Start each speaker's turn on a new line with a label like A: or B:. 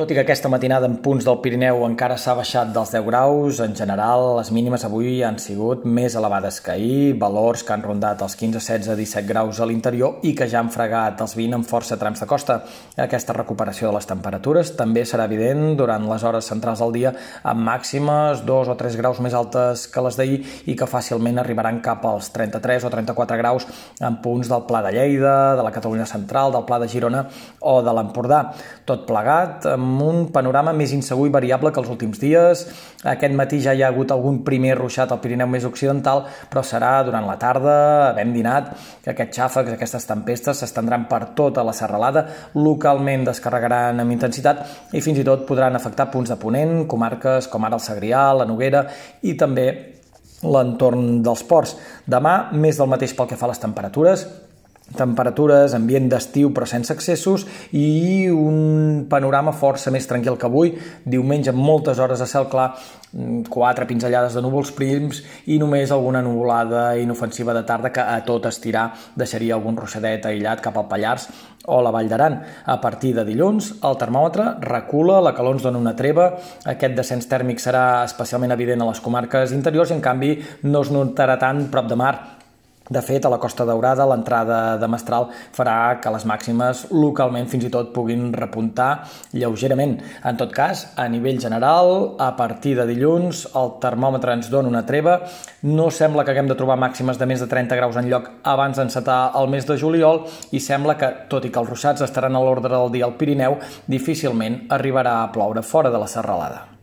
A: Tot i que aquesta matinada en punts del Pirineu encara s'ha baixat dels 10 graus, en general les mínimes avui han sigut més elevades que ahir, valors que han rondat els 15, 16, 17 graus a l'interior i que ja han fregat els 20 en força trams de costa. Aquesta recuperació de les temperatures també serà evident durant les hores centrals del dia amb màximes 2 o 3 graus més altes que les d'ahir i que fàcilment arribaran cap als 33 o 34 graus en punts del Pla de Lleida, de la Catalunya Central, del Pla de Girona o de l'Empordà. Tot plegat amb amb un panorama més insegur i variable que els últims dies. Aquest matí ja hi ha hagut algun primer ruixat al Pirineu més occidental, però serà durant la tarda, havent dinat, que aquests xàfecs, aquestes tempestes s'estendran per tota la serralada, localment descarregaran amb intensitat i fins i tot podran afectar punts de ponent, comarques com ara el Segrià, la Noguera i també l'entorn dels ports. Demà, més del mateix pel que fa a les temperatures, temperatures, ambient d'estiu però sense excessos i un panorama força més tranquil que avui, diumenge amb moltes hores de cel clar, quatre pinzellades de núvols prims i només alguna nuvolada inofensiva de tarda que a tot estirar deixaria algun ruixadet aïllat cap al Pallars o la Vall d'Aran. A partir de dilluns, el termòmetre recula, la calor ens dona una treva, aquest descens tèrmic serà especialment evident a les comarques interiors i en canvi no es notarà tant prop de mar de fet, a la Costa Daurada, l'entrada de Mestral farà que les màximes localment fins i tot puguin repuntar lleugerament. En tot cas, a nivell general, a partir de dilluns, el termòmetre ens dona una treva. No sembla que haguem de trobar màximes de més de 30 graus en lloc abans d'encetar el mes de juliol i sembla que, tot i que els ruixats estaran a l'ordre del dia al Pirineu, difícilment arribarà a ploure fora de la serralada.